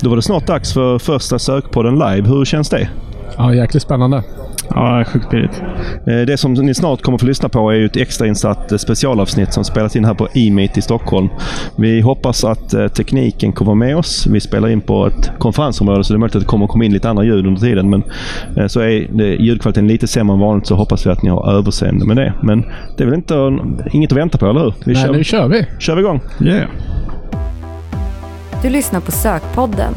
Då var det snart dags för första Sökpodden live. Hur känns det? Ja, jäkligt spännande. Ja, sjukt pirrigt. Eh, Det som ni snart kommer få lyssna på är ju ett extrainsatt eh, specialavsnitt som spelas in här på E-meet i Stockholm. Vi hoppas att eh, tekniken kommer med oss. Vi spelar in på ett konferensområde så det är möjligt att det kommer komma in lite andra ljud under tiden. Men så är ljudkvaliteten lite sämre än vanligt så hoppas vi att ni har överseende med det. Men det är väl inte, inget att vänta på, eller hur? Vi Nej, kör, nu kör vi. kör vi igång. Yeah. Du lyssnar på Sökpodden.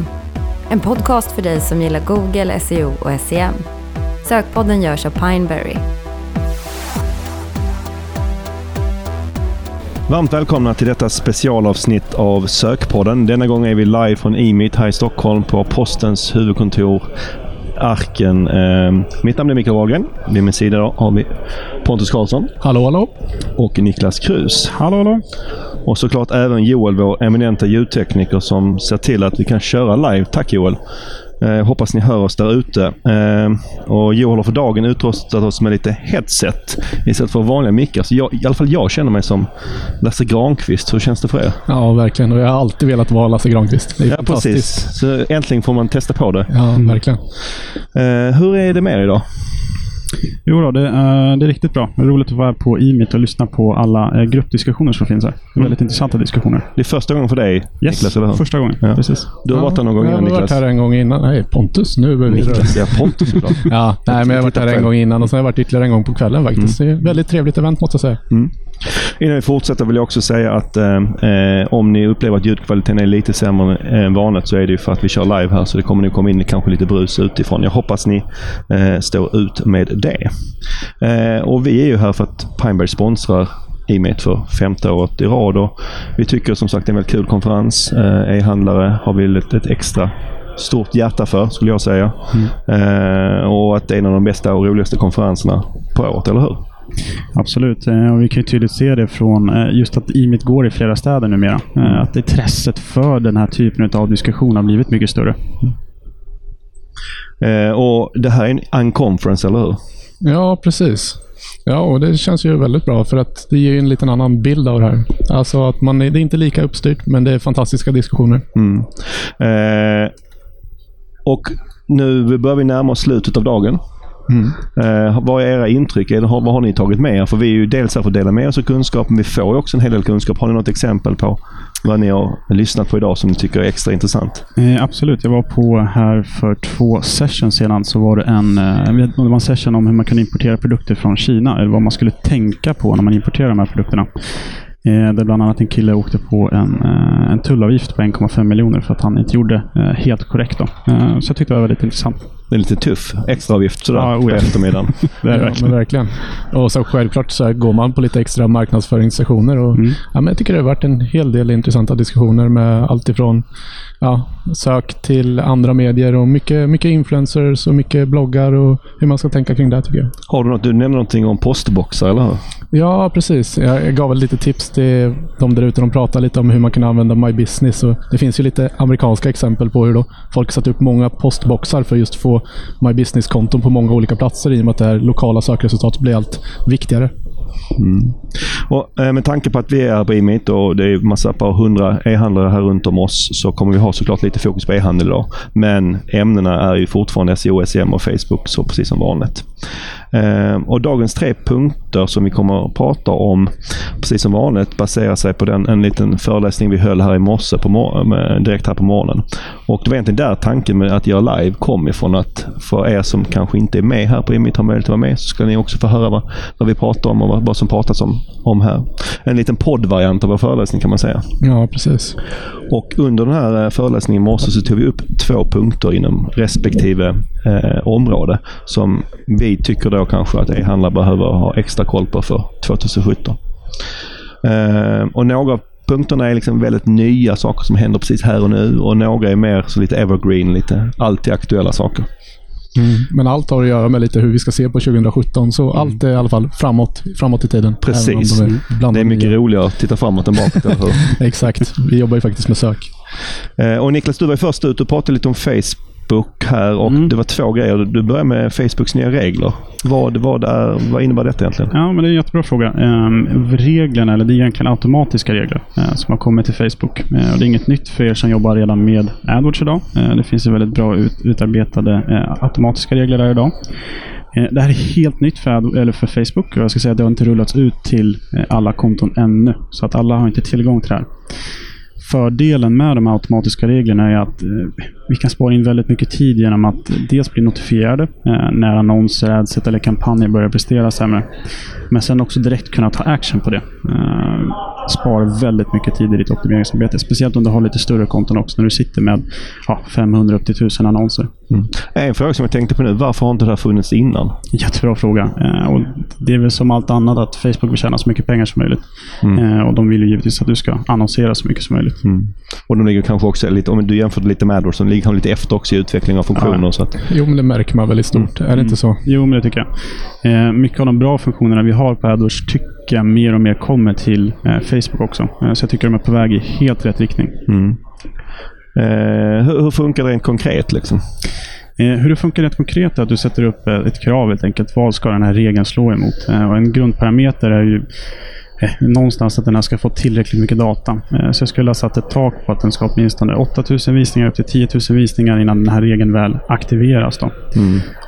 En podcast för dig som gillar Google, SEO och SEM. Sökpodden görs av Pineberry. Varmt välkomna till detta specialavsnitt av Sökpodden. Denna gång är vi live från E-meet här i Stockholm på Postens huvudkontor Arken. Eh, mitt namn är Mikael Wahlgren. Vid min sida då har vi Pontus Karlsson Hallå, hallå. och Niklas Krus. Hallå, hallå. Och såklart även Joel, vår eminenta ljudtekniker som ser till att vi kan köra live. Tack Joel! Eh, hoppas ni hör oss där ute. Eh, och Joel har för dagen utrustat oss med lite headset istället för vanliga mickar. Så jag, i alla fall jag känner mig som Lasse Granqvist. Hur känns det för er? Ja, verkligen. Och jag har alltid velat vara Lasse Granqvist. Det är Ja, fantastiskt. precis. Så äntligen får man testa på det. Ja, verkligen. Eh, hur är det med er idag? Jo då, det, är- det är riktigt bra. Det är roligt att vara på E-meet och lyssna på alla eh, gruppdiskussioner som finns här. Det är väldigt intressanta diskussioner. Det är första gången för dig, Yes, Niklas, eller hur? första gången. Ja. Precis. Du har varit där någon gång jag innan, har varit Niklas? här en gång innan. Nej, Pontus. Nu är vi Niklas, ja, Pontus såklart. Ja, nej, men jag har varit här en gång innan och sen har jag varit ytterligare en gång på kvällen faktiskt. Mm. Det är ett väldigt trevligt event måste jag säga. Innan vi fortsätter vill jag också säga att eh, eh, om ni upplever att ljudkvaliteten är lite sämre än vanligt så är det ju för att vi kör live här. Så det kommer nog komma in kanske lite brus utifrån. Jag hoppas ni eh, står ut med det. Eh, och vi är ju här för att Pineberry sponsrar E-meet för femte året i rad. Och vi tycker som sagt det är en väldigt kul konferens. Eh, E-handlare har vi ett, ett extra stort hjärta för, skulle jag säga. Eh, och att det är en av de bästa och roligaste konferenserna på året, eller hur? Absolut. Eh, Och vi kan ju tydligt se det från eh, just att E-meet går i flera städer numera. Eh, Att intresset för den här typen av diskussion har blivit mycket större. Eh, och det här är en unconference, eller hur? Ja, precis. Ja, och det känns ju väldigt bra för att det ger ju en liten annan bild av det här. Alltså att man, är- det är inte lika uppstyrt, men det är fantastiska diskussioner. Mm. Eh, och nu börjar vi närma oss slutet av dagen. Eh, vad är era intryck? Eller vad har ni tagit med er? För vi är ju dels här för att dela med oss av kunskap, men vi får ju också en hel del kunskap. Har ni något exempel på vad ni har lyssnat på idag som ni tycker är extra intressant? Eh, absolut. Jag var på här för två sessions sedan. Så var det en, eh, det var en session om hur man kan importera produkter från Kina. Eller vad man skulle tänka på när man importerar de här produkterna. Eh, där bland annat en kille åkte på en, eh, en tullavgift på 1,5 miljoner för att han inte gjorde helt korrekt. Då. Så jag tyckte det var väldigt intressant. Det är lite tuff extraavgift sådär Ja, på eftermiddagen. Det är ja, verkligen. verkligen. Och så självklart så går man på lite extra marknadsföringssessioner. Och, Mm. ja, men jag tycker det har varit en hel del intressanta diskussioner med allt ifrån ja, sök till andra medier och mycket, mycket influencers och mycket bloggar och hur man ska tänka kring det tycker jag. Har du något? Du nämnde någonting om postboxar, eller hur? Ja, precis. Jag gav väl lite tips till de där ute. De pratar lite om hur man kan använda My Business. Och det finns ju lite amerikanska exempel på hur då folk satt upp många postboxar för just få My Business-konton på många olika platser i och med att det här lokala sökresultatet blir allt viktigare. Och, eh, med tanke på att vi är här på och det är massa par hundra e-handlare här runt om oss så kommer vi ha såklart lite fokus på e-handel idag. Men ämnena är ju fortfarande SEO, SEM och Facebook så precis som vanligt. Eh, och dagens tre punkter som vi kommer att prata om precis som vanligt baserar sig på den, en liten föreläsning vi höll här i morse på mor- med- direkt här på morgonen. Och det var egentligen där tanken med att göra live kom ifrån att för er som kanske inte är med här på E-meet har möjlighet att vara med så ska ni också få höra vad, vad vi pratar om och vad, vad som pratas om, om här. En liten poddvariant av vår föreläsning kan man säga. Ja, precis. Och under den här eh, föreläsningen i morse så tog vi upp två punkter inom respektive eh, område som vi tycker då kanske att e-handlare behöver ha extra koll på för 2017. Eh, och några av punkterna är liksom väldigt nya saker som händer precis här och nu och några är mer så lite evergreen, lite alltid aktuella saker. Men allt har att göra med lite hur vi ska se på 2017. Så allt är i alla fall framåt, framåt i tiden. Precis. De är Det är mycket nya. roligare att titta framåt än bakåt, eller hur? Exakt. Vi jobbar ju faktiskt med sök. Eh, och Niklas, du var först ut och pratade lite om Facebook Facebook här och Mm. det var två grejer. Du börjar med Facebooks nya regler. Vad, vad, är, vad innebär detta egentligen? Ja, men det är en jättebra fråga. Ehm, reglerna, eller det är egentligen automatiska regler eh, som har kommit till Facebook. Eh, och det är inget nytt för er som jobbar redan med AdWords idag. Eh, det finns ju väldigt bra ut, utarbetade eh, automatiska regler där idag. Det här är helt nytt för, eller för Facebook och jag ska säga att det har inte rullats ut till alla konton ännu. Så att alla har inte tillgång till det här. Fördelen med de automatiska reglerna är att vi kan spara in väldigt mycket tid genom att dels bli notifierade eh, när annonser, adset eller kampanjer börjar prestera sämre. Men sen också direkt kunna ta action på det. Eh, sparar väldigt mycket tid i ditt optimeringsarbete. Speciellt om du har lite större konton också när du sitter med ja, 500 upp till 1000 annonser. En fråga som jag tänkte på nu. Varför har inte det här funnits innan? Jättebra fråga. Eh, och det är väl som allt annat att Facebook vill tjäna så mycket pengar som möjligt. Eh, och de vill ju givetvis att du ska annonsera så mycket som möjligt. Och de ligger kanske också lite, om du jämför lite med AdWords, de ligger kanske lite efter också i utveckling av funktioner. Så att, Jo, men det märker man väl i stort. Är det inte så? Jo, men det tycker jag. Eh, mycket av de bra funktionerna vi har på AdWords tycker jag mer och mer kommer till eh, Facebook också. Eh, så jag tycker de är på väg i helt rätt riktning. eh, hur, hur funkar det rent konkret? Liksom? Eh, hur det funkar rätt konkret är att du sätter upp eh, ett krav helt enkelt. Vad ska den här regeln slå emot? Och en grundparameter är ju någonstans att den här ska få tillräckligt mycket data. Eh, så jag skulle ha satt ett tak på att den ska åtminstone 8000 visningar upp till 10 000 visningar innan den här regeln väl aktiveras. Då.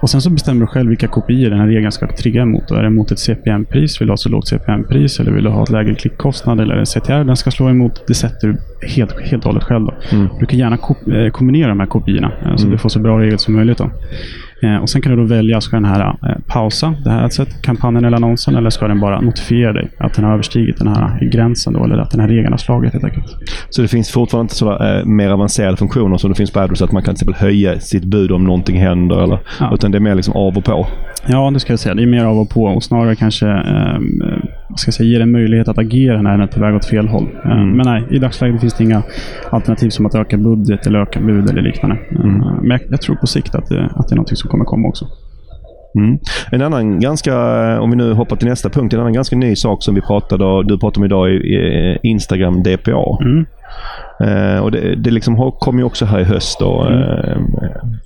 Och Sen så bestämmer du själv vilka kopior den här regeln ska trigga emot. Då är det mot ett CPM-pris? Vill du ha så lågt CPM-pris? Eller vill du ha ett lägre klickkostnad? Eller en CTR den ska slå emot? Det sätter du helt, helt och hållet själv. Då. Du kan gärna eh, kombinera de här kopiorna eh, så du får så bra regel som möjligt. Då. Eh, och Sen kan du då välja, ska den här eh, pausa det här sättet, kampanjen eller annonsen eller ska den bara notifiera dig att den har överstigit den här gränsen då, eller att den här regeln har slagit helt enkelt. Så det finns fortfarande inte sådär, eh, mer avancerade funktioner som det finns på AdWords, att man kan till exempel höja sitt bud om någonting händer. Eller, Ja. Utan det är mer liksom av och på. Ja, det ska jag säga. Det är mer av och på och snarare kanske eh, vad ska jag säga, ger en möjlighet att agera när den är på väg åt fel håll. Eh, Men nej, i dagsläget finns det inga alternativ som att öka budget eller öka bud eller liknande. Eh, Men jag, jag tror på sikt att det, att det är något som kommer komma också. Mm. En annan ganska, om vi nu hoppar till nästa punkt, en annan ganska ny sak som vi pratade och du pratade om idag är är Instagram DPA. Mm. Eh, och det, det liksom har- kom ju också här i höst och eh,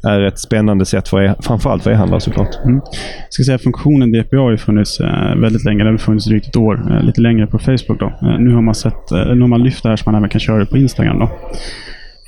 är ett spännande sätt för e- framförallt för e-handlare såklart. Jag ska säga att funktionen DPA har ju funnits eh, väldigt länge. Den har funnits drygt ett år. Eh, lite längre på Facebook. Då. Eh, nu, har man sett, eh, nu har man lyft det här så man även kan köra det på Instagram. Då.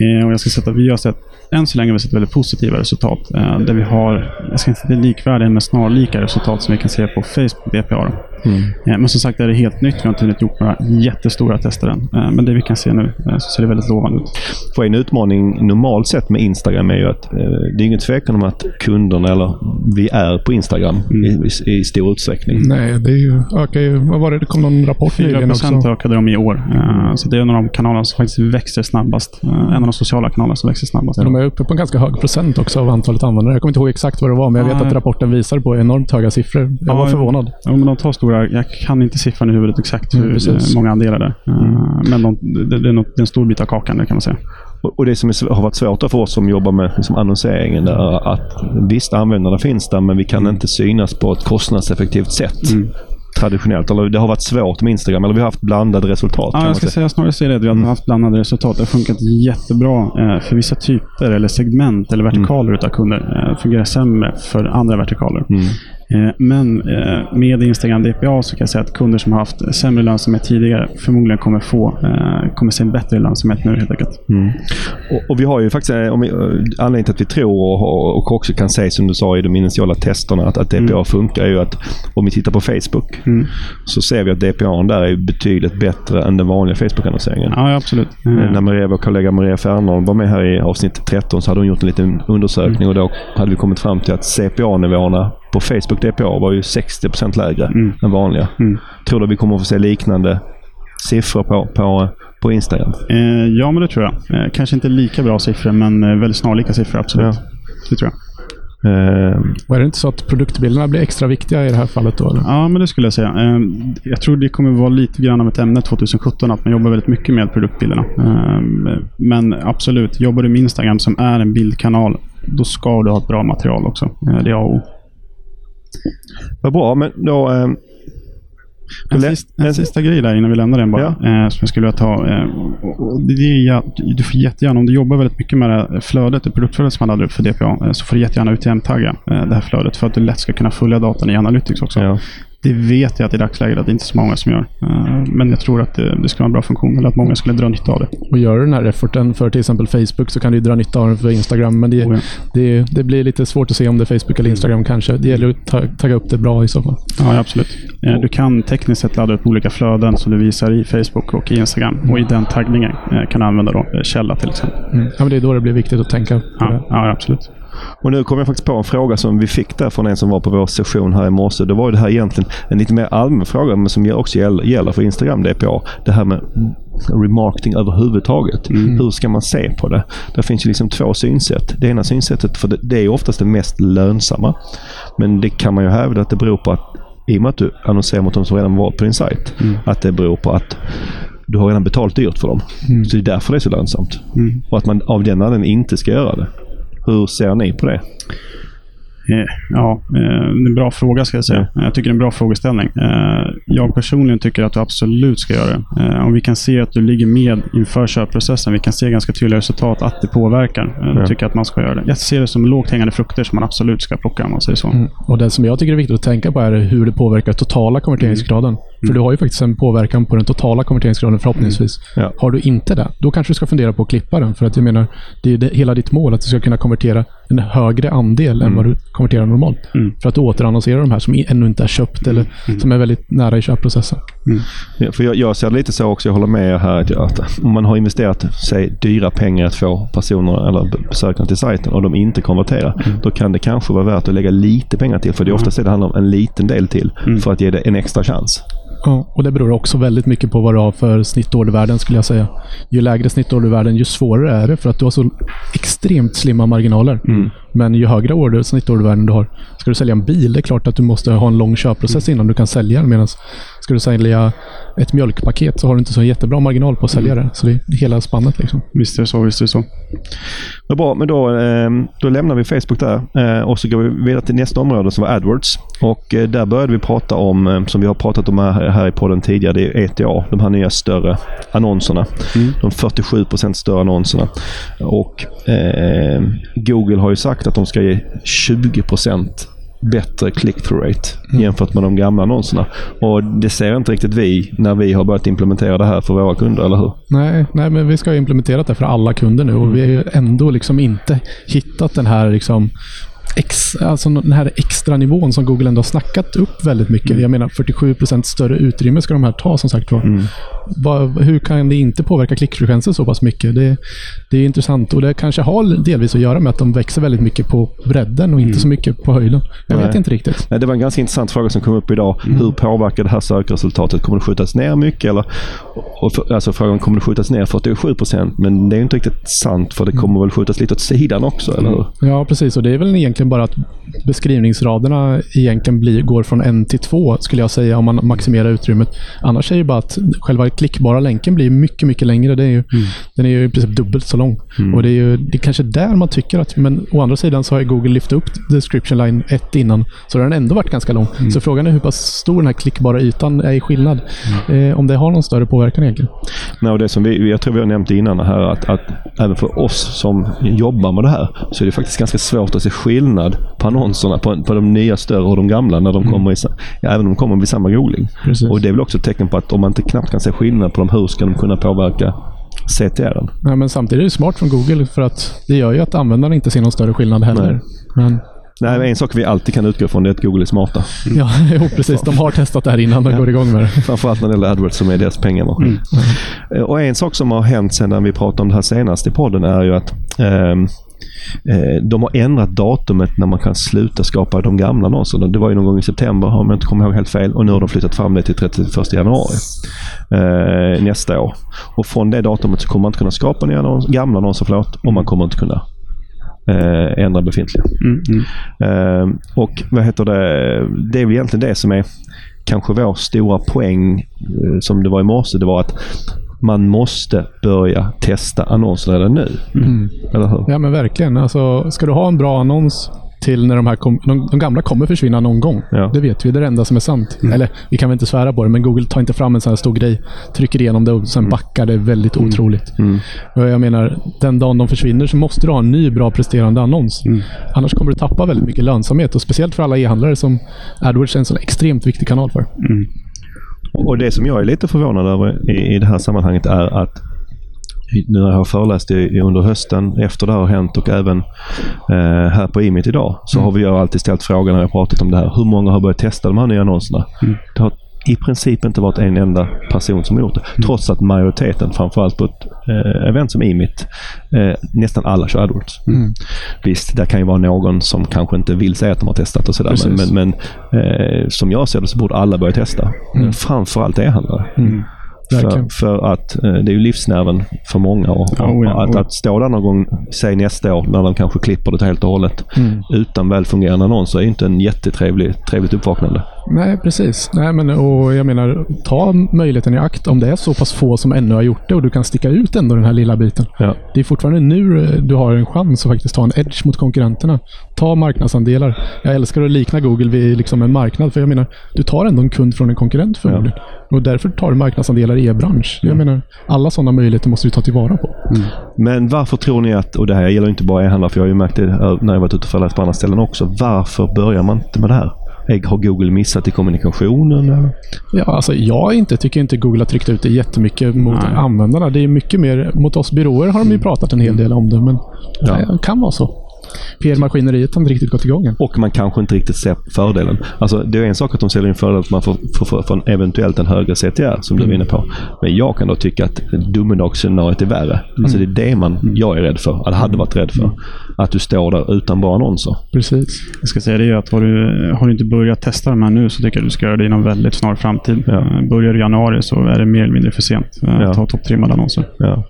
Eh, och jag ska säga att vi har sett, än så länge har vi sett väldigt positiva resultat. Eh, där vi har, jag ska inte säga likvärdiga, men snarlika resultat som vi kan se på Facebook DPA. Då. Eh, men som sagt är det helt nytt. Vi har inte hunnit gjort några jättestora tester än. Eh, men det vi kan se nu eh, så ser det väldigt lovande ut. För en utmaning normalt sett med Instagram är ju att eh, det är ingen tvekan om att kunderna, eller vi är på Instagram i, i, i stor utsträckning. Nej, det är ju, ökar ju... Vad var det? Det kom någon rapport 4 nyligen också. procent ökade de i år. Eh, Så det är en av de kanalerna som faktiskt växer snabbast. Eh, En av de sociala kanalerna som växer snabbast. De är uppe på en ganska hög procent också av antalet användare. Jag kommer inte ihåg exakt vad det var, men jag vet Nej. att rapporten visar på enormt höga siffror. Jag Ja, var förvånad. Ja, men de tar stora, jag kan inte siffran i huvudet exakt hur Mm, precis. eh, många andelar det är. Eh, Men de, det, det, är något, det är en stor bit av kakan, det kan man säga. Och, det som har varit svårt för oss som jobbar med liksom, annonseringen är att visst, användarna finns där, men vi kan inte synas på ett kostnadseffektivt sätt. Traditionellt. Eller det har varit svårt med Instagram, eller vi har haft blandade resultat. Ja, jag ska säga. snarare säga det. Vi har haft blandade resultat. Det har funkat jättebra eh, för vissa typer eller segment eller vertikaler utav kunder. Eh, fungerar sämre för andra vertikaler. Eh, men eh, med Instagram DPA så kan jag säga att kunder som har haft sämre lönsamhet tidigare förmodligen kommer få eh, kommer se en bättre lönsamhet nu helt enkelt. Och, och vi har ju faktiskt, eh, om vi, eh, anledningen till att vi tror och, och också kan säga som du sa i de initiala testerna att, att DPA funkar är ju att om vi tittar på Facebook så ser vi att DPA där är betydligt bättre än den vanliga Facebook-annonseringen. Ja, absolut. Eh, Eh, När Maria, vår kollega Maria Fernholm var med här i avsnitt 13 så hade hon gjort en liten undersökning och då hade vi kommit fram till att CPA-nivåerna på Facebook DPA var ju 60% lägre än vanliga. Tror du att vi kommer att få se liknande siffror på, på, på Instagram? Eh, ja, men det tror jag. Eh, kanske inte lika bra siffror, men eh, väldigt snarlika siffror, absolut. Ja. Det tror jag. Eh, Och är det inte så att produktbilderna blir extra viktiga i det här fallet då? Eller? Ja, men det skulle jag säga. Eh, Jag tror det kommer vara lite grann av ett ämne 2017, att man jobbar väldigt mycket med produktbilderna. Eh, Men absolut, jobbar du med Instagram som är en bildkanal, då ska du ha ett bra material också. Det är A och O. Vad bra, men då... Eh, En, sista, en sista grej där innan vi lämnar den bara, Ja. eh, som jag skulle vilja ta. Eh, det är, du får jättegärna, om du jobbar väldigt mycket med det flödet, det produktflödet som man laddar upp för DPA, eh, så får du jättegärna UTM-tagga eh, det här flödet för att du lätt ska kunna följa datan i Analytics också. Ja. Det vet jag att i dagsläget att det inte är så många som gör. Eh, men jag tror att det, det skulle vara en bra funktion, eller att många skulle dra nytta av det. Och gör du den här efforten för till exempel Facebook så kan du dra nytta av den för Instagram. Men det, Oh ja. det, det blir lite svårt att se om det är Facebook eller Instagram kanske. Det gäller att ta, tagga upp det bra i så fall. Ja, absolut. Eh, Du kan tekniskt sett ladda upp olika flöden som du visar i Facebook och i Instagram. Och i den taggningen eh, kan du använda då källa till exempel. Mm. Ja, men det är då det blir viktigt att tänka. Ja, ja absolut. Och nu kom jag faktiskt på en fråga som vi fick där från en som var på vår session här i morse. Det var ju det här egentligen en lite mer allmän fråga, men som också gäller, för Instagram DPA. Det här med remarketing överhuvudtaget. Hur ska man se på det? Det finns ju liksom två synsätt. Det ena synsättet, för det, är oftast det mest lönsamma. Men det kan man ju hävda att det beror på att i och med att du annonserar mot de som redan var på din sajt, att det beror på att du har redan betalt dyrt för dem. Så det är därför det är så lönsamt. Och att man av den anledningen inte ska göra det. Hur ser ni på det? Eh, Ja, eh, det är en bra fråga ska jag säga. Jag tycker det är en bra frågeställning. Eh, Jag personligen tycker att du absolut ska göra det. Eh, Om vi kan se att du ligger med inför köpprocessen, vi kan se ganska tydliga resultat att det påverkar, eh, då tycker jag att man ska göra det. Jag ser det som lågt hängande frukter som man absolut ska plocka om man säger så. Mm. Och det som jag tycker är viktigt att tänka på är hur det påverkar totala konverteringsgraden. För du har ju faktiskt en påverkan på den totala konverteringsgraden förhoppningsvis. Ja. Har du inte det, då kanske du ska fundera på att klippa den. För att jag menar, det är det, hela ditt mål att du ska kunna konvertera en högre andel än vad du konverterar normalt. Mm. För att återannonsera de här som ännu inte är köpt eller som är väldigt nära i köpprocessen. Ja, för jag, jag ser det lite så också, jag håller med er här, att, att om man har investerat säg, dyra pengar att få personer eller besökare till sajten och de inte konverterar, då kan det kanske vara värt att lägga lite pengar till. För det är oftast det det handlar om, en liten del till för att ge det en extra chans. Ja, och det beror också väldigt mycket på vad du har för snittordervärden skulle jag säga. Ju lägre snittordervärden, ju svårare är det för att du har så extremt slimma marginaler. Mm. Men ju högre order, snittordervärden du har. Ska du sälja en bil, det är klart att du måste ha en lång köpprocess innan du kan sälja den. Medan ska du sälja ett mjölkpaket så har du inte så jättebra marginal på att sälja det. Så det är hela spannet liksom. Visst är det så, visst är det så. Vad bra, men då, eh, då lämnar vi Facebook där eh, och så går vi vidare till nästa område som var AdWords. Och eh, där började vi prata om, eh, som vi har pratat om här, i podden tidigare, det är ETA, de här nya större annonserna. De 47% större annonserna. Och eh, Google har ju sagt att de ska ge 20% bättre click-through rate jämfört med de gamla annonserna. Och det ser inte riktigt vi när vi har börjat implementera det här för våra kunder, eller hur? Nej, nej, men vi ska ha implementerat det för alla kunder nu och vi har ändå liksom inte hittat den här liksom Ex, alltså den här extra nivån som Google ändå har snackat upp väldigt mycket. Jag menar 47% större utrymme ska de här ta som sagt var. Vad- hur kan det inte påverka klickfrekvensen så pass mycket? Det, det är intressant och det kanske har delvis att göra med att de växer väldigt mycket på bredden och inte så mycket på höjden. Jag vet Nej. inte riktigt. Nej, Det var en ganska intressant fråga som kom upp idag. Hur påverkar det här sökresultatet? Kommer det skjutas ner mycket? Eller, och för, alltså frågan kommer det skjutas ner 47% Men det är inte riktigt sant för det kommer väl skjutas lite åt sidan också, eller hur? Ja, precis. Och det är väl egentligen bara att beskrivningsraderna egentligen blir, går från en till två, skulle jag säga, om man maximerar utrymmet. Annars är det bara att själva klickbara länken blir mycket, mycket längre. Det är ju, Den är ju i princip dubbelt så lång. Och det är ju det är kanske där man tycker att... Men å andra sidan så har ju Google lyft upp description line 1 innan, så den har ändå varit ganska lång. Så frågan är hur pass stor den här klickbara ytan är i skillnad. Eh, om det har någon större påverkan egentligen. Nej, och det som vi, jag tror vi har nämnt innan här att, att även för oss som jobbar med det här så är det faktiskt ganska svårt att se skillnad på annonserna på, på de nya större och de gamla när de kommer i, ja, även om de kommer vid samma googling. Precis. Och det är väl också ett tecken på att om man inte knappt kan se skillnad på dem, hur ska de kunna påverka CTR? Ja, men samtidigt är det smart från Google för att det gör ju att användaren inte ser någon större skillnad heller. Nej. Men Nej, en sak vi alltid kan utgå från är att Google är smarta. Ja, jo, precis. De har testat det här innan de går igång med det. Framförallt när det gäller AdWords som är deras pengamaskin. Eh, Och en sak som har hänt sedan vi pratade om det här senast i podden är ju att eh, de har ändrat datumet när man kan sluta skapa de gamla annonserna. Det var ju någon gång i september om jag inte kommer ihåg helt fel och nu har de flyttat fram det till 31 januari eh, nästa år. Och från det datumet så kommer man inte kunna skapa nya annons, gamla annonser förlåt, och man kommer inte kunna eh, ändra befintliga. Mm, mm. Eh, och vad heter det? Det är väl egentligen det som är kanske vår stora poäng eh, som det var i morse. Det var att man måste börja testa annonser redan nu. Mm. Eller hur? Ja, men verkligen. Alltså, ska du ha en bra annons till när de här kom, de, de gamla kommer försvinna någon gång. Ja. Det vet vi. Det är det enda som är sant. Eller, vi kan väl inte svära på det, men Google tar inte fram en sån här stor grej, trycker igenom det och sen backar. Det är väldigt otroligt. Och jag menar, den dagen de försvinner så måste du ha en ny bra presterande annons. Annars kommer du tappa väldigt mycket lönsamhet. Och speciellt för alla e-handlare som AdWords är en så extremt viktig kanal för. Och det som jag är lite förvånad över i, i det här sammanhanget är att nu när jag har föreläst i, under hösten, efter det här har hänt och även eh, här på Imit idag, så har vi ju alltid ställt frågan när vi har pratat om det här. Hur många har börjat testa de här nya annonserna? Det har i princip inte varit en enda person som har gjort det. Trots att majoriteten, framförallt på ett eh, event som Imit, eh, nästan alla kör AdWords. Visst, det kan ju vara någon som kanske inte vill säga att de har testat och sådär. Men, men, Precis. men eh, som jag ser det så borde alla börja testa. Mm. Framförallt e-handlare. För, Verkligen. för att eh, det är ju livsnerven för många. Och, Oh ja, att, oh att stå där någon gång, säg nästa år, när de kanske klipper det helt och hållet, utan väl fungerande annonser är ju inte en jättetrevlig trevligt uppvaknande. Nej, precis. Nej, men, och jag menar, ta möjligheten i akt om det är så pass få som ännu har gjort det och du kan sticka ut ändå den här lilla biten. Ja. Det är fortfarande nu eh, du har en chans att faktiskt ta en edge mot konkurrenterna. Ta marknadsandelar. Jag älskar att likna Google vid liksom en marknad, för jag menar, du tar ändå en kund från en konkurrent förmodligen. Och därför tar du marknadsandelar i e-bransch. Jag menar, alla sådana möjligheter måste du ta tillvara på. Men varför tror ni att, och det här gäller inte bara e-handlare, för jag har ju märkt det när jag varit ute och föreläst på andra ställen också. Varför börjar man inte med det här? Har Google missat i kommunikationen? Ja, alltså jag inte, tycker inte Google har tryckt ut det jättemycket mot Nej. användarna. Det är mycket mer, mot oss byråer har de ju pratat en hel del om det, men Ja. det kan vara så. PR-maskineriet har inte riktigt gått igång än. Och man kanske inte riktigt ser fördelen. Alltså, det är en sak att de säljer in fördel att man får, får, får, får en eventuellt en högre CTR, som du var inne på. Men jag kan då tycka att domedagsscenariot är värre. Alltså det är det man, jag är rädd för, eller hade varit rädd för. Att du står där utan bra annonser. Precis. Jag ska säga det är att har du, har du inte börjat testa de här nu så tycker jag du ska göra det inom väldigt snar framtid. Ja. Börjar du i januari så är det mer eller mindre för sent eh, Ja. att ta topptrimmade annonser. Ja.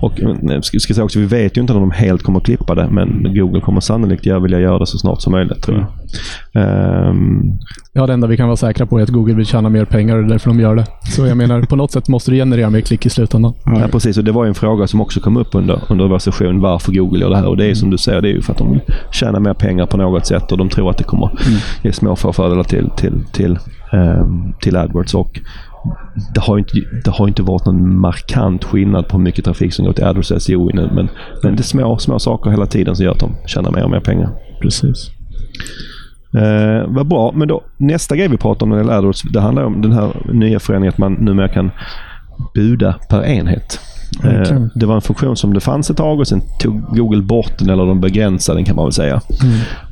Och eh, ska, ska säga också, vi vet ju inte när de helt kommer att klippa det, men Google kommer sannolikt göra- vilja göra det så snart som möjligt, tror jag. Ehm, Ja, det enda vi kan vara säkra på är att Google vill tjäna mer pengar och det är därför de gör det. Så jag menar, på något sätt måste du generera mer klick i slutändan. Ja, precis. Och det var ju en fråga som också kom upp under, under vår session, varför Google gör det här. Och det är som du säger, det är ju för att de vill tjäna mer pengar på något sätt och de tror att det kommer ge små fördelar till, till, till, ehm, till AdWords. Och det har, inte, det har inte varit någon markant skillnad på hur mycket trafik som går till AdWords och SEO nu. Men, men det är små, små saker hela tiden som gör att de tjänar mer och mer pengar. Precis. Eh, vad bra. Men då, nästa grej vi pratar om när det gäller AdWords, det handlar om den här nya förändringen att man numera kan buda per enhet. Eh, Verkligen. det var en funktion som det fanns ett tag och sen tog Google bort den eller de begränsade den kan man väl säga.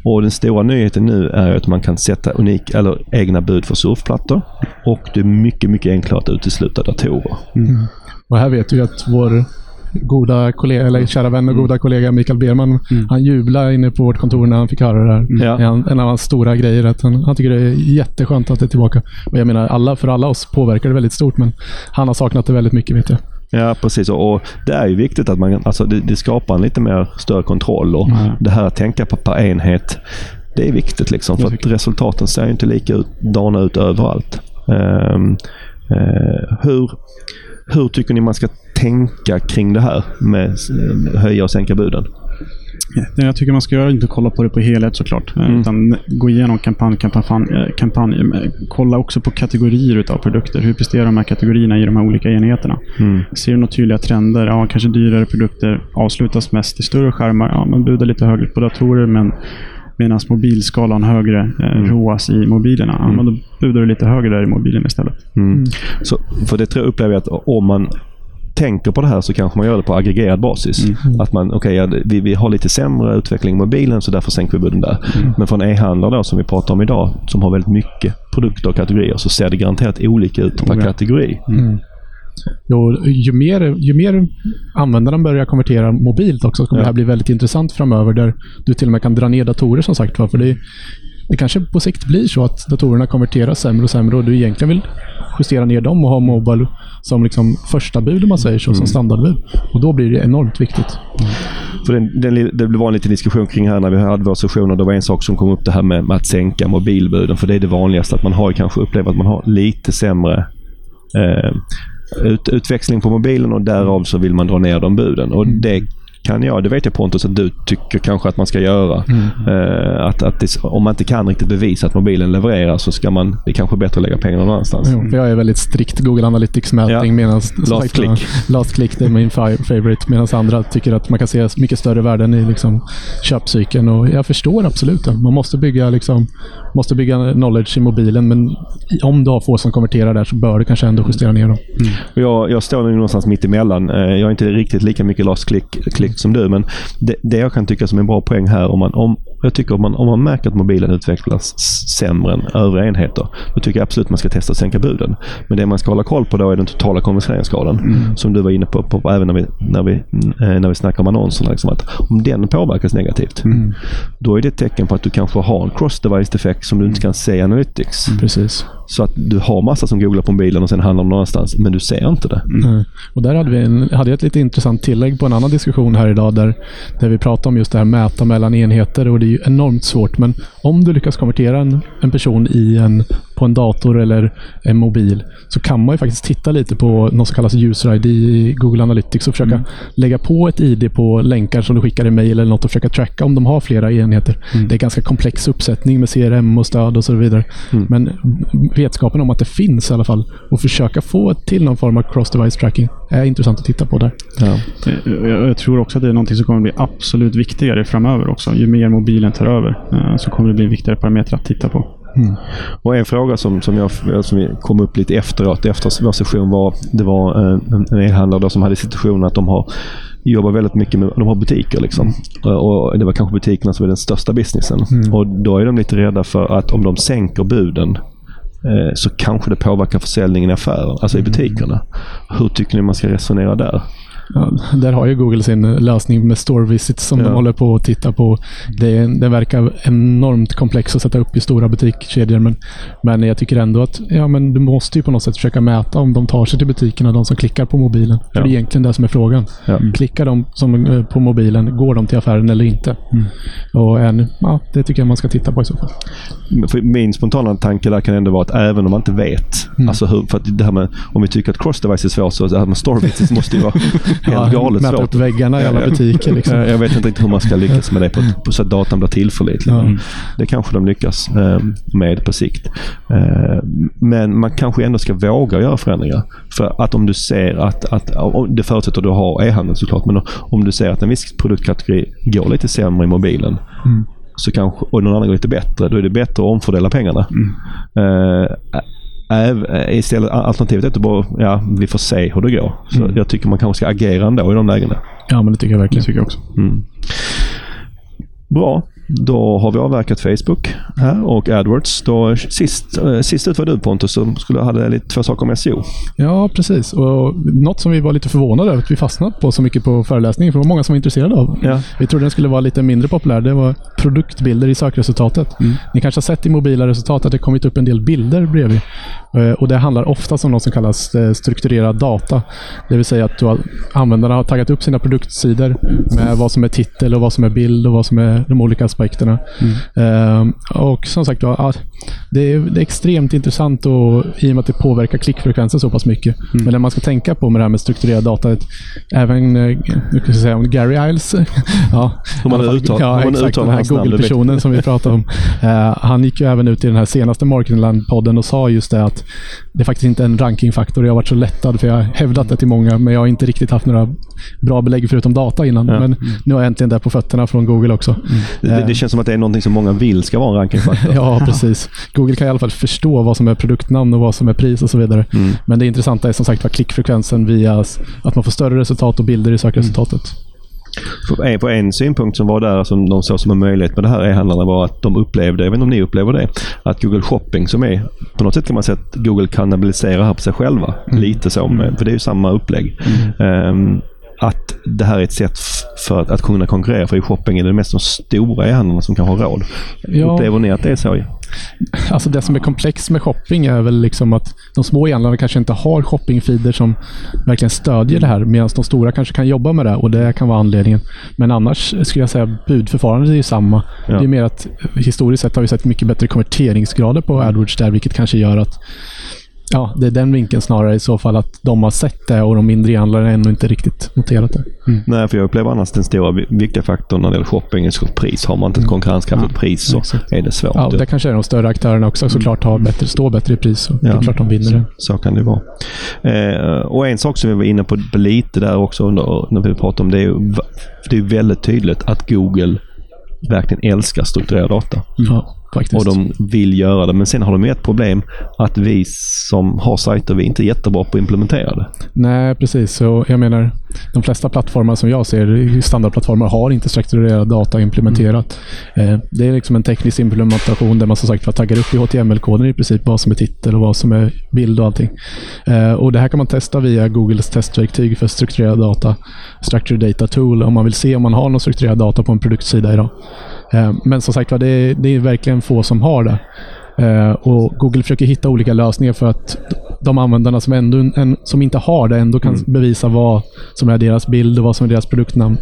Och Den stora nyheten nu är att man kan sätta unik eller egna bud för surfplattor och det är mycket, mycket enklare att utesluta datorer. Och här vet vi att vår goda kollega, eller kära vän och goda kollega Mikael Berman, han jublade inne på vårt kontor när han fick höra det här. Ja. En, en av hans stora grejer. Att han, han tycker det är jätteskönt att det är tillbaka. Och jag menar, alla, för alla oss påverkar det väldigt stort, men han har saknat det väldigt mycket vet jag. Ja, precis. Och, och det är ju viktigt att man alltså det, det skapar en lite mer större kontroll. Och Det här att tänka på per enhet, det är viktigt. liksom För att resultaten ser ju inte lika ut, ut överallt. Ehm, eh, hur, hur tycker ni man ska tänka kring det här med eh, höja och sänka buden? Det jag tycker man ska göra är inte kolla på det på helhet såklart. eh, Mm. Utan gå igenom kampanj, kampanj, eh, kampanj. eh, Kolla också på kategorier utav produkter. Hur presterar de här kategorierna i de här olika enheterna? Mm. Ser du några tydliga trender? Ja, kanske dyrare produkter avslutas mest i större skärmar. Ja, man budar lite högre på datorer men medan mobilskalan högre eh, Mm. ROAS i mobilerna. Ja, men då budar du lite högre där i mobilen istället. Mm. Så, för det tror jag upplever jag att om man tänker på det här så kanske man gör det på aggregerad basis. Att man, okej, ja, vi, vi har lite sämre utveckling i mobilen så därför sänker vi buden där. Men för en e-handlare som vi pratar om idag, som har väldigt mycket produkter och kategorier, så ser det garanterat olika ut per kategori. Jo, ju, mer, ju mer användaren börjar konvertera mobilt också, så kommer Ja. det här bli väldigt intressant framöver, där du till och med kan dra ner datorer som sagt. För det, det kanske på sikt blir så att datorerna konverterar sämre och sämre och du egentligen vill justera ner dem och ha Mobile som liksom första bud, om man säger så, som standardbud. Och då blir det enormt viktigt. För den, den, det var en liten diskussion kring här när vi hade vår session och det var en sak som kom upp det här med, med att sänka mobilbuden. För det är det vanligaste att man har kanske upplevt att man har lite sämre eh, ut, utväxling på mobilen och därav så vill man dra ner de buden. Och det kan jag, det vet jag Pontus att du tycker kanske att man ska göra. Mm. Eh, att, att det, om man inte kan riktigt bevisa att mobilen levererar så ska man, det är kanske bättre att lägga pengarna någon annanstans. För jag är väldigt strikt Google Analytics-mätning. Ja. medan Last click. Last click det är min favorite. Medan andra tycker att man kan se mycket större värden i liksom köpcykeln. Och jag förstår absolut det. Man måste bygga, liksom, måste bygga knowledge i mobilen. Men om du har få som konverterar där så bör du kanske ändå justera ner dem. Mm. Jag, jag står nu någonstans mitt emellan. Eh, jag är inte riktigt lika mycket last click, click som du, men det, det jag kan tycka som en bra poäng här, om man, om, jag tycker om man, om man märker att mobilen utvecklas sämre än övriga enheter, då tycker jag absolut man ska testa att sänka buden. Men det man ska hålla koll på då är den totala konverteringsgraden. Som du var inne på, på även när vi, när vi, eh, när vi snackar om annonserna. Liksom, att om den påverkas negativt, då är det ett tecken på att du kanske har en cross-device-effekt som du inte kan se i Analytics. Precis. Så att du har massa som googlar på mobilen och sen handlar de någon annanstans, men du ser inte det. Nej. Och där hade, vi en, hade jag ett lite intressant tillägg på en annan diskussion här idag där, där vi pratade om just det här mäta mellan enheter och det är ju enormt svårt. Men om du lyckas konvertera en, en person i en, på en dator eller en mobil så kan man ju faktiskt titta lite på något som kallas user ID i Google Analytics och försöka lägga på ett ID på länkar som du skickar i mail eller något och försöka tracka om de har flera enheter. Det är ganska komplex uppsättning med CRM och stöd och så vidare. Men vetskapen om att det finns i alla fall och försöka få till någon form av cross-device tracking är intressant att titta på där. Ja. Jag, jag tror också att det är något som kommer bli absolut viktigare framöver också. Ju mer mobilen tar över eh, så kommer det bli en viktigare parameter att titta på. Och en fråga som, som, jag, som kom upp lite efteråt, efter vår session, var det var eh, en, en e-handlare som hade situationen att de har jobbar väldigt mycket med, de har butiker liksom. Och det var kanske butikerna som är den största businessen. Och då är de lite rädda för att om de sänker buden eh, så kanske det påverkar försäljningen i affären, alltså i butikerna. Hur tycker ni man ska resonera där? Ja, där har ju Google sin lösning med store visits som Ja. de håller på att titta på. Det, det verkar enormt komplext att sätta upp i stora butikskedjor. Men, men jag tycker ändå att ja, men du måste ju på något sätt försöka mäta om de tar sig till butikerna, de som klickar på mobilen. För Ja. det är egentligen det som är frågan. Ja. Klickar de som, eh, på mobilen, går de till affären eller inte? Och en, ja, det tycker jag man ska titta på i så fall. För min spontana tanke där kan ändå vara att även om man inte vet, alltså hur, för att det här med, om vi tycker att cross-device är svårt, så det här med store visits måste ju vara helt galet mäta svårt. upp väggarna i alla butiker. Liksom. Jag vet inte riktigt hur man ska lyckas med det på, på, så att datan blir tillförlitlig. Men Det kanske de lyckas eh, med på sikt. Eh, men man kanske ändå ska våga göra förändringar. För att om du ser att, att det förutsätter att du har e-handel såklart, men om du ser att en viss produktkategori går lite sämre i mobilen så kanske, och någon annan går lite bättre, då är det bättre att omfördela pengarna. Eh, äv- eh, istället, alternativet är du bara, ja, vi får se hur det går. Så jag tycker man kanske ska agera ändå i de lägena. Ja, men det tycker jag verkligen. tycker jag också. Mm. Bra. Då har vi avverkat Facebook här och AdWords. Då, sist, eh, sist ut var du Pontus som skulle hade lite två saker om SEO. Ja, precis. Och något som vi var lite förvånade över att vi fastnat på så mycket på föreläsningen, för det var många som var intresserade av. Ja. Vi trodde den skulle vara lite mindre populär. Det var produktbilder i sökresultatet. Ni kanske har sett i mobila resultat att det kommit upp en del bilder bredvid. Eh, Och det handlar ofta om något som kallas eh, strukturerad data. Det vill säga att du har, användarna har taggat upp sina produktsidor med vad som är titel och vad som är bild och vad som är de olika aspekterna. Eh, och som sagt det, är, det är extremt intressant och, i och med att det påverkar klickfrekvensen så pass mycket. Men det man ska tänka på med det här med strukturerad data, även eh, nu jag säga, om Gary Iles, ja, Hur man alla fall- uttal- ja, hur man exakt, uttalar den här Google-personen som vi pratade om. Eh, han gick ju även ut i den här senaste Marketingland-podden och sa just det att det faktiskt inte är en rankingfaktor. Jag har varit så lättad för jag har hävdat det till många, men jag har inte riktigt haft några bra belägg förutom data innan. Ja. Men nu har jag äntligen det på fötterna från Google också. Det, det känns som att det är någonting som många vill ska vara en rankingfaktor. Ja, precis. Google kan i alla fall förstå vad som är produktnamn och vad som är pris och så vidare. Men det intressanta är som sagt var klickfrekvensen via att man får större resultat och bilder i sökresultatet. En, på en synpunkt som var där som de såg som en möjlighet med det här e-handlarna var att de upplevde, jag vet inte om ni upplever det, att Google Shopping som är, på något sätt kan man säga att Google kannibaliserar här på sig själva. Lite så, för det är ju samma upplägg. Ehm, att det här är ett sätt för att, att kunna konkurrera, för i shopping är det mest de stora e-handlarna som kan ha råd. Ja. Upplever ni att det är så? Alltså det som är komplext med shopping är väl liksom att de små e-handlarna kanske inte har shoppingfeeder som verkligen stödjer det här, medan de stora kanske kan jobba med det och det kan vara anledningen. Men annars skulle jag säga budförfarandet är ju samma. Ja. Det är mer att historiskt sett har vi sett mycket bättre konverteringsgrader på AdWords där, vilket kanske gör att Ja, det är den vinkeln snarare i så fall att de har sett det och de mindre e-handlarna ännu inte riktigt noterat det. Nej, för jag upplever annars den stora vi- viktiga faktorn när det gäller shopping är pris. Har man inte ett konkurrenskraftigt pris så exakt. är det svårt. Ja, och det kanske är de större aktörerna också såklart har bättre, står bättre i pris. Och Det är klart de vinner det. Så kan det vara. Eh, och en sak som vi var inne på lite där också under, när vi pratade om det är ju det är väldigt tydligt att Google verkligen älskar strukturerad data. Ja, faktiskt. Och de vill göra det. Men sen har de ju ett problem att vi som har sajter, vi är inte jättebra på att implementera det. Nej, precis. Så jag menar, de flesta plattformar som jag ser, standardplattformar, har inte strukturerad data implementerat. Eh, det är liksom en teknisk implementation där man som sagt taggar upp i HTML-koden i princip vad som är titel och vad som är bild och allting. Eh, och Det här kan man testa via Googles testverktyg för strukturerad data, Structured Data Tool, om man vill se om man har någon strukturerad data på en produktsida idag. Eh, Men som sagt var, det är, det är verkligen få som har det. Eh, och Google försöker hitta olika lösningar för att de användarna som, ändå, som inte har det ändå kan bevisa vad som är deras bild och vad som är deras produktnamn.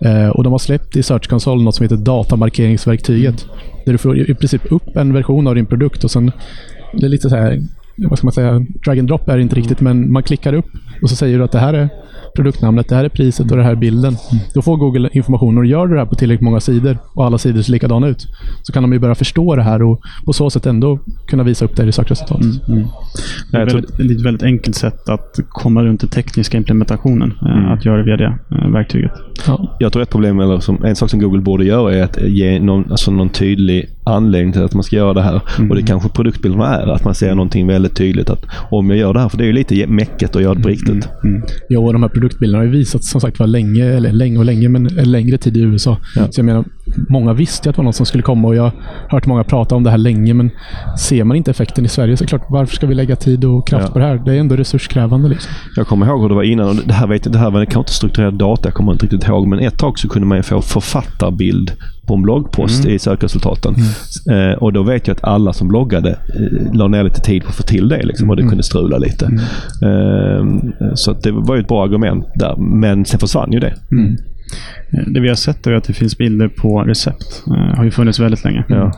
Eh, och De har släppt i Search Console något som heter datamarkeringsverktyget. Där du får i i princip upp en version av din produkt och sen det är lite så här, vad ska man säga, drag and drop är det inte riktigt, men man klickar upp och så säger du att det här är produktnamnet, det här är priset och det här är bilden. Då får Google information och gör du det här på tillräckligt många sidor och alla sidor ser likadana ut, så kan de ju börja förstå det här och på så sätt ändå kunna visa upp det i sökresultatet. Det är jag tror- väldigt, ett väldigt enkelt sätt att komma runt den tekniska implementationen. eh, Att göra det via det eh, verktyget. Ja. Jag tror ett problem, eller som, en sak som Google borde göra är att ge någon, alltså någon tydlig anledning till att man ska göra det här. Och det kanske produktbilderna är, att man ser någonting väldigt tydligt. att Om jag gör det här, för det är ju lite mäcket att göra det på riktigt. Jo, och de här produktbilderna har ju visats som sagt var länge, eller länge och länge, men en längre tid i USA. Så jag menar, många visste att det var något som skulle komma och jag har hört många prata om det här länge, men ser man inte effekten i Sverige så är det klart, varför ska vi lägga tid och kraft Ja. på det här? Det är ändå resurskrävande. Liksom. Jag kommer ihåg hur det var innan. Och det här, vet, det här var kanske inte strukturerad data, jag kommer inte riktigt ihåg. Men ett tag så kunde man ju få författarbild på en bloggpost i sökresultaten. Eh, och då vet jag att alla som bloggade eh, la ner lite tid på att få till det. Liksom, och det kunde strula lite. Eh, så det var ju ett bra argument där. Men sen försvann ju det. Eh, Det vi har sett är att det finns bilder på recept. Det har ju funnits väldigt länge. Ja.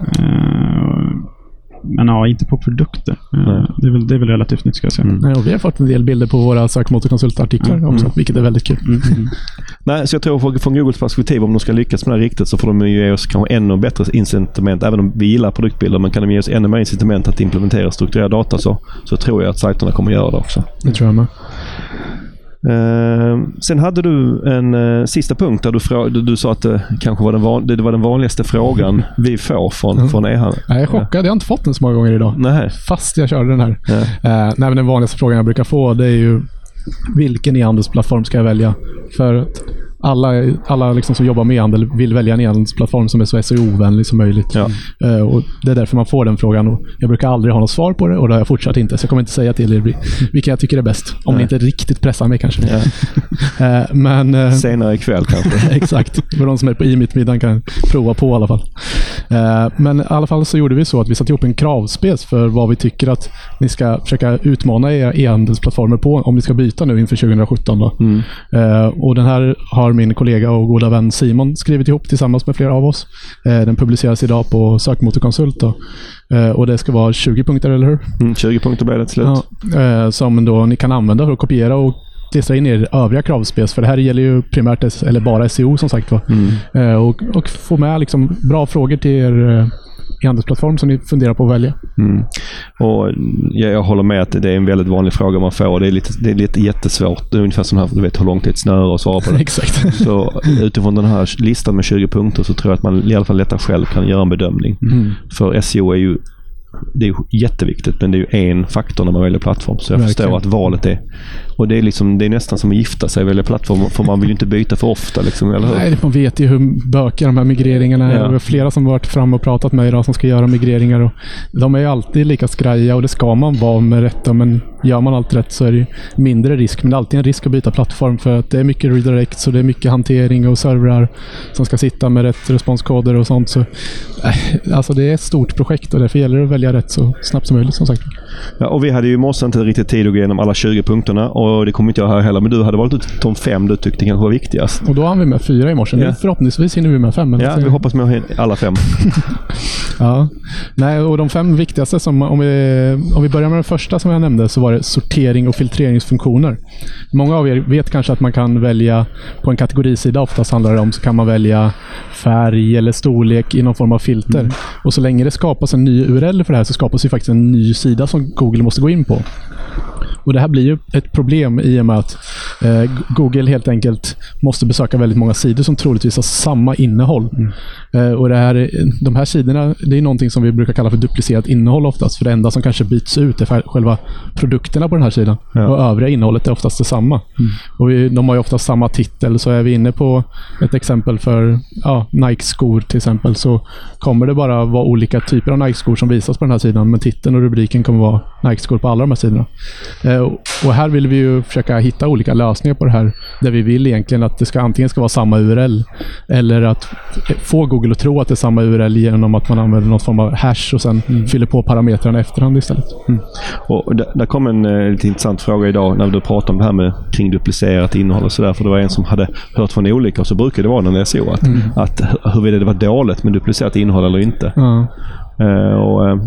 Men ja, inte på produkter. Eh. Det är, väl, det är väl relativt nytt ska jag säga. Nej, och vi har fått en del bilder på våra sökmotorkonsultartiklar också, vilket är väldigt kul. Nej, så jag tror från, från Googles perspektiv, om de ska lyckas med det här riktigt, så får de ju ge oss kanske ännu bättre incitament. Även om vi gillar produktbilder, men kan de ge oss ännu mer incitament att implementera strukturerad data så, så tror jag att sajterna kommer göra det också. Det tror jag med. Eh, sen hade du en eh, sista punkt där du, frå- du, du sa att det kanske var den, van, det var den vanligaste frågan vi får från, från e-handel. Jag är chockad. Jag har inte fått den så många gånger idag. Nej. Fast jag körde den här. Ja. Eh, nej, men den vanligaste frågan jag brukar få det är ju vilken e-handelsplattform ska jag välja? För alla, alla liksom som jobbar med e-handel vill välja en e-handelsplattform som är så SEO-vänlig som möjligt. Ja. Eh, och det är därför man får den frågan. Och jag brukar aldrig ha något svar på det och det har jag fortsatt inte. Så jag kommer inte säga till er vilka jag tycker är bäst. Om ni inte riktigt pressar mig kanske. Eh, men, eh, Senare ikväll kanske. Exakt. För de som är på e-mitt-middagen kan prova på i alla fall. Eh, men i alla fall så gjorde vi så att vi satte ihop en kravspec för vad vi tycker att ni ska försöka utmana era e-handelsplattformar på om ni ska byta nu inför 2017. Då. Eh, och den här har min kollega och goda vän Simon skrivit ihop tillsammans med flera av oss. Eh, den publiceras idag på Sökmotorkonsult. Då. Och det ska vara 20 punkter, eller hur? Mm, 20 punkter blev det till slut. Ja, som då ni kan använda för att kopiera och klistra in i övriga kravspec. För det här gäller ju primärt, eller bara SEO som sagt var. Eh, och, och få med liksom bra frågor till er eh, e-handelsplattform som ni funderar på att välja. Mm. Och jag, jag håller med att det är en väldigt vanlig fråga man får. Det är lite, det är lite jättesvårt. Det är ungefär som här, du vet hur lång tid snöar och svara på det. Exakt. Så utifrån den här listan med 20 punkter så tror jag att man i alla fall lättare själv kan göra en bedömning. För SEO är ju det är jätteviktigt, men det är ju en faktor när man väljer plattform. Så jag Verkligen. förstår att valet är... Och det är, liksom, det är nästan som att gifta sig och välja plattform, för man vill ju inte byta för ofta. Liksom, eller hur? Nej, man vet ju hur bökiga de här migreringarna är. Ja. Det är flera som varit fram och pratat med idag som ska göra migreringar. Och de är ju alltid lika skraja och det ska man vara med rätta. Men gör man allt rätt så är det ju mindre risk. Men det är alltid en risk att byta plattform för att det är mycket redirects och det är mycket hantering och servrar som ska sitta med rätt responskoder och sånt. Så, äh, alltså det är ett stort projekt och därför gäller det att välja rätt så snabbt som möjligt som sagt. Ja, och vi hade ju i morse inte riktigt tid att gå igenom alla 20 punkterna och det kommer inte jag här heller. Men du hade valt ut de fem du tyckte kanske var viktigast. Och då hann vi med fyra i morse. Ja. Förhoppningsvis hinner vi med fem. Ja, vi hoppas med alla fem. Ja. Nej, och de fem viktigaste, som, om, vi, om vi börjar med den första som jag nämnde, så var det sortering och filtreringsfunktioner. Många av er vet kanske att man kan välja, på en kategorisida oftast handlar det om, så kan man välja färg eller storlek i någon form av filter. Och så länge det skapas en ny URL för det här så skapas ju faktiskt en ny sida som Google måste gå in på. Och Det här blir ju ett problem i och med att eh, Google helt enkelt måste besöka väldigt många sidor som troligtvis har samma innehåll. Mm och det här, De här sidorna det är någonting som vi brukar kalla för duplicerat innehåll oftast. För det enda som kanske byts ut är själva produkterna på den här sidan. Ja. Och övriga innehållet är oftast detsamma. Och vi, de har ju oftast samma titel. Så är vi inne på ett exempel för ja, Nike-skor till exempel så kommer det bara vara olika typer av Nike-skor som visas på den här sidan. Men titeln och rubriken kommer vara Nike-skor på alla de här sidorna. Eh, och- och här vill vi ju försöka hitta olika lösningar på det här. Där vi vill egentligen att det ska antingen ska vara samma URL eller att få Google att tro att det är samma URL genom att man använder någon form av hash och sen fyller på parametrarna i efterhand istället. Och där, där kom en eh, lite intressant fråga idag när du pratade om det här med kring duplicerat innehåll och sådär. För det var en som hade hört från olika och så brukar det vara när det är så att, att huruvida det var dåligt med duplicerat innehåll eller inte. Ja. Eh, och, eh,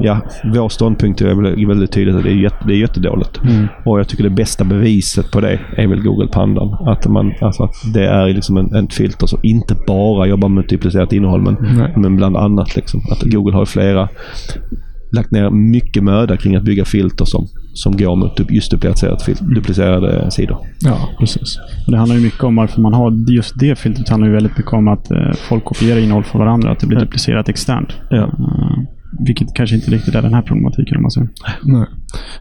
ja, vår ståndpunkt är väl väldigt tydligt att det är, jätte, det är jättedåligt. Och jag tycker det bästa beviset på det är väl Google Pandan. Att, man, alltså att det är liksom en, en filter som inte bara jobbar med duplicerat innehåll men, Nej. men bland annat. Liksom. Att Google har flera lagt ner mycket möda kring att bygga filter som, som går mot du- just duplicerat fil- duplicerade sidor. ja, precis. Och det handlar ju mycket om varför man har just det filtret. Det handlar ju väldigt mycket om att eh, folk kopierar innehåll från varandra. Att det blir duplicerat externt. Ja. Eh, vilket kanske inte riktigt är den här problematiken om man säger. Nej.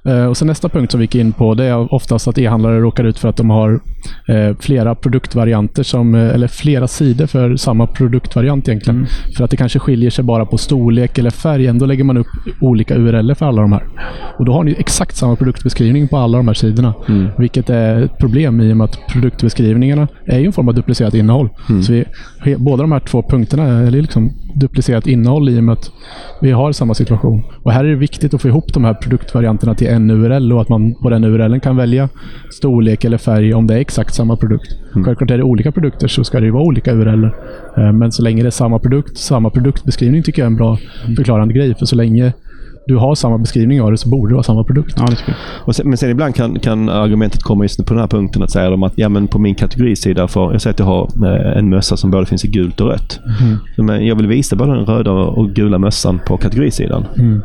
Eh, och sen nästa punkt som vi gick in på det är oftast att e-handlare råkar ut för att de har eh, flera produktvarianter, som, eh, eller flera sidor för samma produktvariant egentligen. För att det kanske skiljer sig bara på storlek eller färg. Ändå lägger man upp olika URL för alla de här. Och då har ni exakt samma produktbeskrivning på alla de här sidorna. Vilket är ett problem i och med att produktbeskrivningarna är ju en form av duplicerat innehåll. Så vi, båda de här två punkterna är liksom duplicerat innehåll i och med att vi har samma situation. Och här är det viktigt att få ihop de här produktvarianterna till en URL och att man på den URLen kan välja storlek eller färg om det är exakt samma produkt. Självklart är det olika produkter så ska det ju vara olika URL. Men så länge det är samma produkt, samma produktbeskrivning tycker jag är en bra förklarande grej. För så länge du har samma beskrivning av det så borde det vara samma produkt. Ja, det tycker jag. Och sen, men sen ibland kan, kan argumentet komma just på den här punkten att säga de att ja, men på min kategorisida, för jag säger att jag har eh, en mössa som både finns i gult och rött. Men jag vill visa både den röda och gula mössan på kategorisidan. Eh,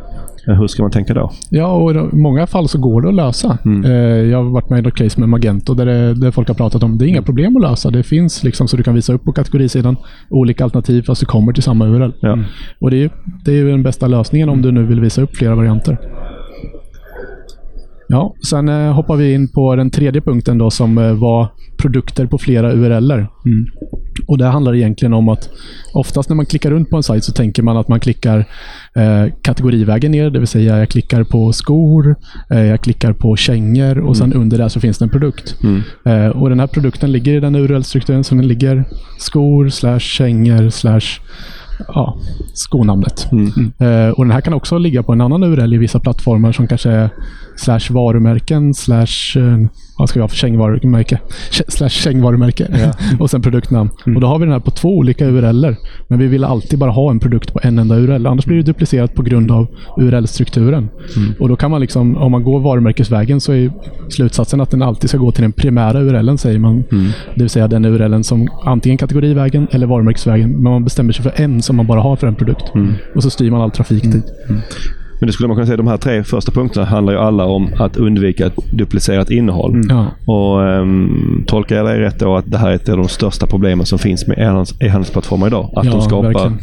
Hur ska man tänka då? Ja, och i många fall så går det att lösa. Eh, Jag har varit med i något case med Magento där, det, där folk har pratat om det är inga problem att lösa. Det finns liksom så du kan visa upp på kategorisidan olika alternativ fast du kommer till samma URL. Ja. Och det är, det är ju den bästa lösningen om du nu vill visa upp flera varianter. Ja, sen eh, hoppar vi in på den tredje punkten då som eh, var produkter på flera URLer. Och Det handlar egentligen om att oftast när man klickar runt på en sajt så tänker man att man klickar eh, kategorivägen ner, det vill säga jag klickar på skor, eh, jag klickar på kängor och sen under där så finns det en produkt. Eh, och Den här produkten ligger i den URL-strukturen som den ligger skor, slash kängor, slash ja, skonamnet. Eh, och Den här kan också ligga på en annan URL i vissa plattformar som kanske är slash varumärken, slash eh, vad ska vi ha för kängvarumärke? Sh- Slash kängvarumärke och sen produktnamn. Och Då har vi den här på två olika URLer. Men vi vill alltid bara ha en produkt på en enda URL. Annars blir det duplicerat på grund av URL-strukturen. Och då kan man liksom, om man går varumärkesvägen så är slutsatsen att den alltid ska gå till den primära URLen, säger man. Det vill säga den URLen som antingen kategorivägen eller varumärkesvägen. Men man bestämmer sig för en som man bara har för en produkt. Och så styr man all trafik dit. Men det skulle man kunna säga de här tre första punkterna handlar ju alla om att undvika ett duplicerat innehåll. Ja. Och um, Tolkar jag dig rätt då att det här är ett av de största problemen som finns med e-handels- e-handelsplattformar idag? Att Ja, de skapar verkligen.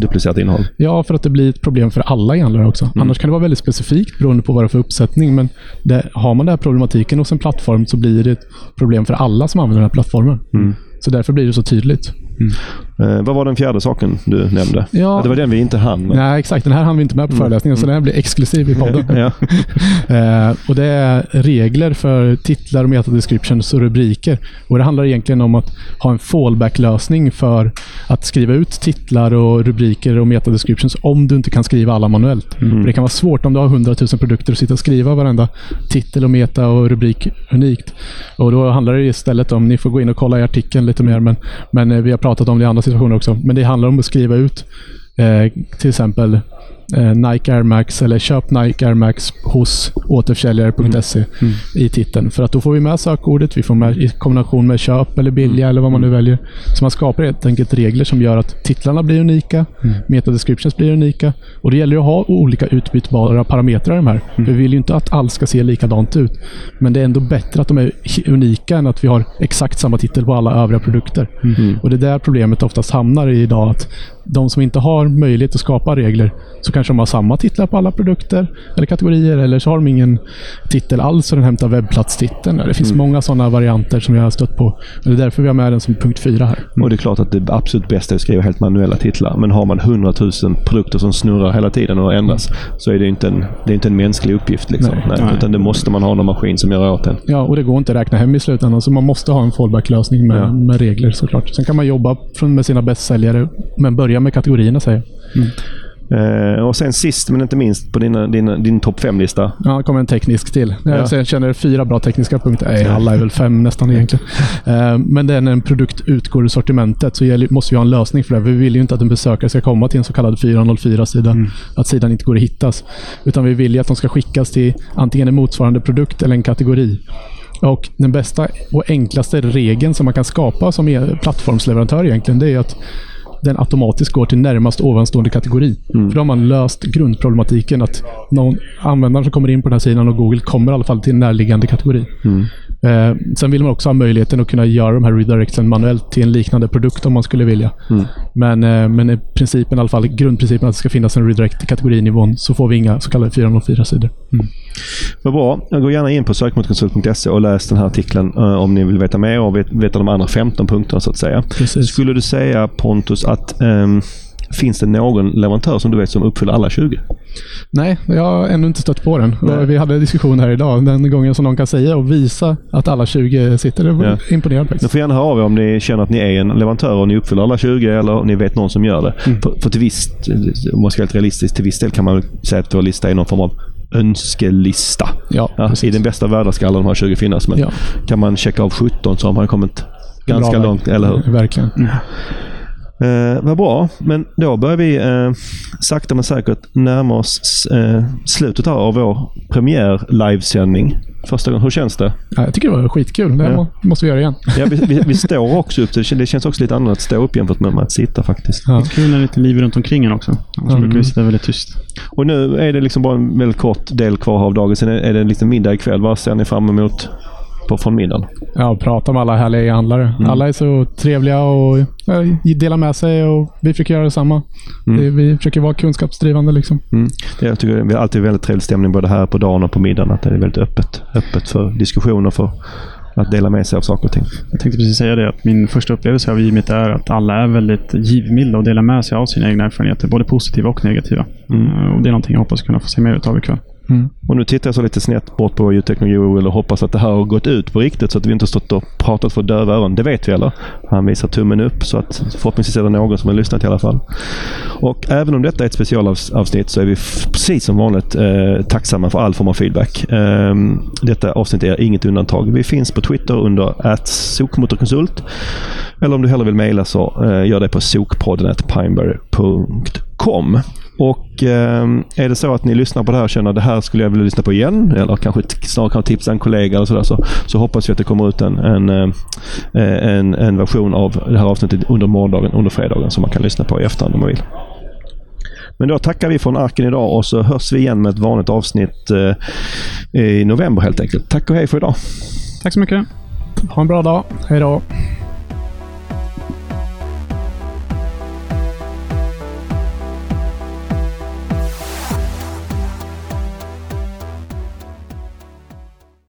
duplicerat innehåll? Ja, för att det blir ett problem för alla e-handlare också. Annars kan det vara väldigt specifikt beroende på vad det är för uppsättning. Men det, har man den här problematiken hos en plattform så blir det ett problem för alla som använder den här plattformen. Så därför blir det så tydligt. Eh, vad var den fjärde saken du nämnde? Ja. Det var den vi inte hann. men- Nej, exakt. Den här hann vi inte med på föreläsningen, så den här blir exklusiv i podden. Eh, och Det är regler för titlar, och metadescriptions och rubriker. Och Det handlar egentligen om att ha en fallback-lösning för att skriva ut titlar och rubriker och metadescriptions om du inte kan skriva alla manuellt. För Det kan vara svårt om du har 100 000 produkter att sitta och skriva varenda titel och meta och rubrik unikt. Och Då handlar det istället om, ni får gå in och kolla i artikeln lite mer, men, men eh, vi har pratat om det i andra situationer också. Men det handlar om att skriva ut eh, till exempel Nike Air Max eller köp Nike Air Max hos återförsäljare.se i titeln. För att då får vi med sökordet, vi får med i kombination med köp eller billiga eller vad man nu väljer. Så man skapar helt enkelt regler som gör att titlarna blir unika, metadescriptions blir unika och det gäller att ha olika utbytbara parametrar i de här. För vi vill ju inte att allt ska se likadant ut. Men det är ändå bättre att de är unika än att vi har exakt samma titel på alla övriga produkter. Och det är där problemet oftast hamnar i idag. Att de som inte har möjlighet att skapa regler, så kanske de har samma titlar på alla produkter eller kategorier, eller så har de ingen titel alls och den hämtar webbplatstiteln. Det finns många sådana varianter som jag har stött på. Och det är därför vi har med den som punkt fyra här. Och det är klart att det absolut bästa är att skriva helt manuella titlar. Men har man 100 000 produkter som snurrar hela tiden och ändras så är det inte en, det är inte en mänsklig uppgift. Liksom. Nej. Nej, Nej. Utan det måste man ha någon maskin som gör åt en. Ja, och det går inte att räkna hem i slutändan, så man måste ha en fallback-lösning med, Ja. med regler såklart. Sen kan man jobba med sina bästsäljare, men börja med kategorierna säger jag. Eh, och sen sist men inte minst på dina, dina, din topp 5-lista. Ja, det kommer en teknisk till. Ja. Jag sen känner fyra bra tekniska punkter. Nej, alla är väl fem nästan egentligen. Eh, Men det är när en produkt utgår ur sortimentet så gäller- måste vi ha en lösning för det. Vi vill ju inte att en besökare ska komma till en så kallad 404-sida. Att sidan inte går att hittas. Utan vi vill ju att de ska skickas till antingen en motsvarande produkt eller en kategori. Och Den bästa och enklaste regeln som man kan skapa som är plattformsleverantör egentligen, det är att den automatiskt går till närmast ovanstående kategori. För då har man löst grundproblematiken att någon användare som kommer in på den här sidan och Google kommer i alla fall till en närliggande kategori. Eh, sen vill man också ha möjligheten att kunna göra de här redirectsen manuellt till en liknande produkt om man skulle vilja. Men, eh, men i principen, i alla fall grundprincipen att det ska finnas en redirect i kategorinivån så får vi inga så kallade 404-sidor. Vad bra. Gå gärna in på sökmotorkonsult.se och läs den här artikeln eh, om ni vill veta mer och vet, veta de andra 15 punkterna så att säga. Precis. Skulle du säga Pontus att ehm, finns det någon leverantör som du vet som uppfyller alla 20? Nej, jag har ännu inte stött på den. Vi hade en diskussion här idag. Den gången som någon kan säga och visa att alla 20 sitter. Det var Ja. imponerande Ni får gärna höra av er om ni känner att ni är en leverantör och ni uppfyller alla 20 eller om ni vet någon som gör det. För, för till viss, om man ska vara helt realistisk, till viss del kan man säga att vår lista är någon form av önskelista. Ja, Ja, I den bästa världen ska alla de här 20 finnas, men Ja. kan man checka av 17 så har man kommit ganska Bra långt, eller hur? Verkligen. Eh, vad bra, men då börjar vi eh, sakta men säkert närma oss eh, slutet här av vår premiär livesändning. Första gången. Hur känns det? Ja, jag tycker det var skitkul. Det Ja. må- måste vi göra igen. Ja, vi, vi, vi står också upp. Det kän- det känns också lite annorlunda att stå upp jämfört med att sitta faktiskt. Ja. Kul när det är lite liv runt omkring en också. Annars Mm. brukar vi sitta väldigt tyst. Och nu är det liksom bara en väldigt kort del kvar av dagen. Sen är är det liksom middag ikväll. Vad ser ni fram emot på, från middagen? Ja, och prata med alla härliga e-handlare. Alla är så trevliga och ja, delar med sig och vi försöker göra detsamma. Det, vi försöker vara kunskapsdrivande. Liksom. Mm. Det, jag tycker det är alltid väldigt trevlig stämning både här på dagen och på middagen. Att det är väldigt öppet, öppet för diskussioner, för att dela med sig av saker och ting. Jag tänkte precis säga det, att min första upplevelse av Givmitt är att alla är väldigt givmilda och delar med sig av sina egna erfarenheter, både positiva och negativa. Eh, Och Det är någonting jag hoppas kunna få se mer utav ikväll. Mm. Och nu tittar jag så lite snett bort på vår ljudtekniker och hoppas att det här har gått ut på riktigt så att vi inte har stått och pratat för döva öron. Det vet vi eller? Han visar tummen upp så att förhoppningsvis är det någon som har lyssnat i alla fall. Och även om detta är ett specialavsnitt så är vi precis som vanligt eh, tacksamma för all form av feedback. Eh, detta avsnitt är inget undantag. Vi finns på Twitter under sokmotorkonsult. Eller om du hellre vill mejla så eh, gör det på sokpodden.pineberry.com. Och eh, är det så att ni lyssnar på det här och känner att det här skulle jag vilja lyssna på igen eller kanske snarare kan tipsa en kollega eller sådär så, så hoppas vi att det kommer ut en, en, eh, en, en version av det här avsnittet under morgondagen, under fredagen som man kan lyssna på i efterhand om man vill. Men då tackar vi från Arken idag och så hörs vi igen med ett vanligt avsnitt eh, i november helt enkelt. Tack och hej för idag! Tack så mycket. Ha en bra dag. Hej då.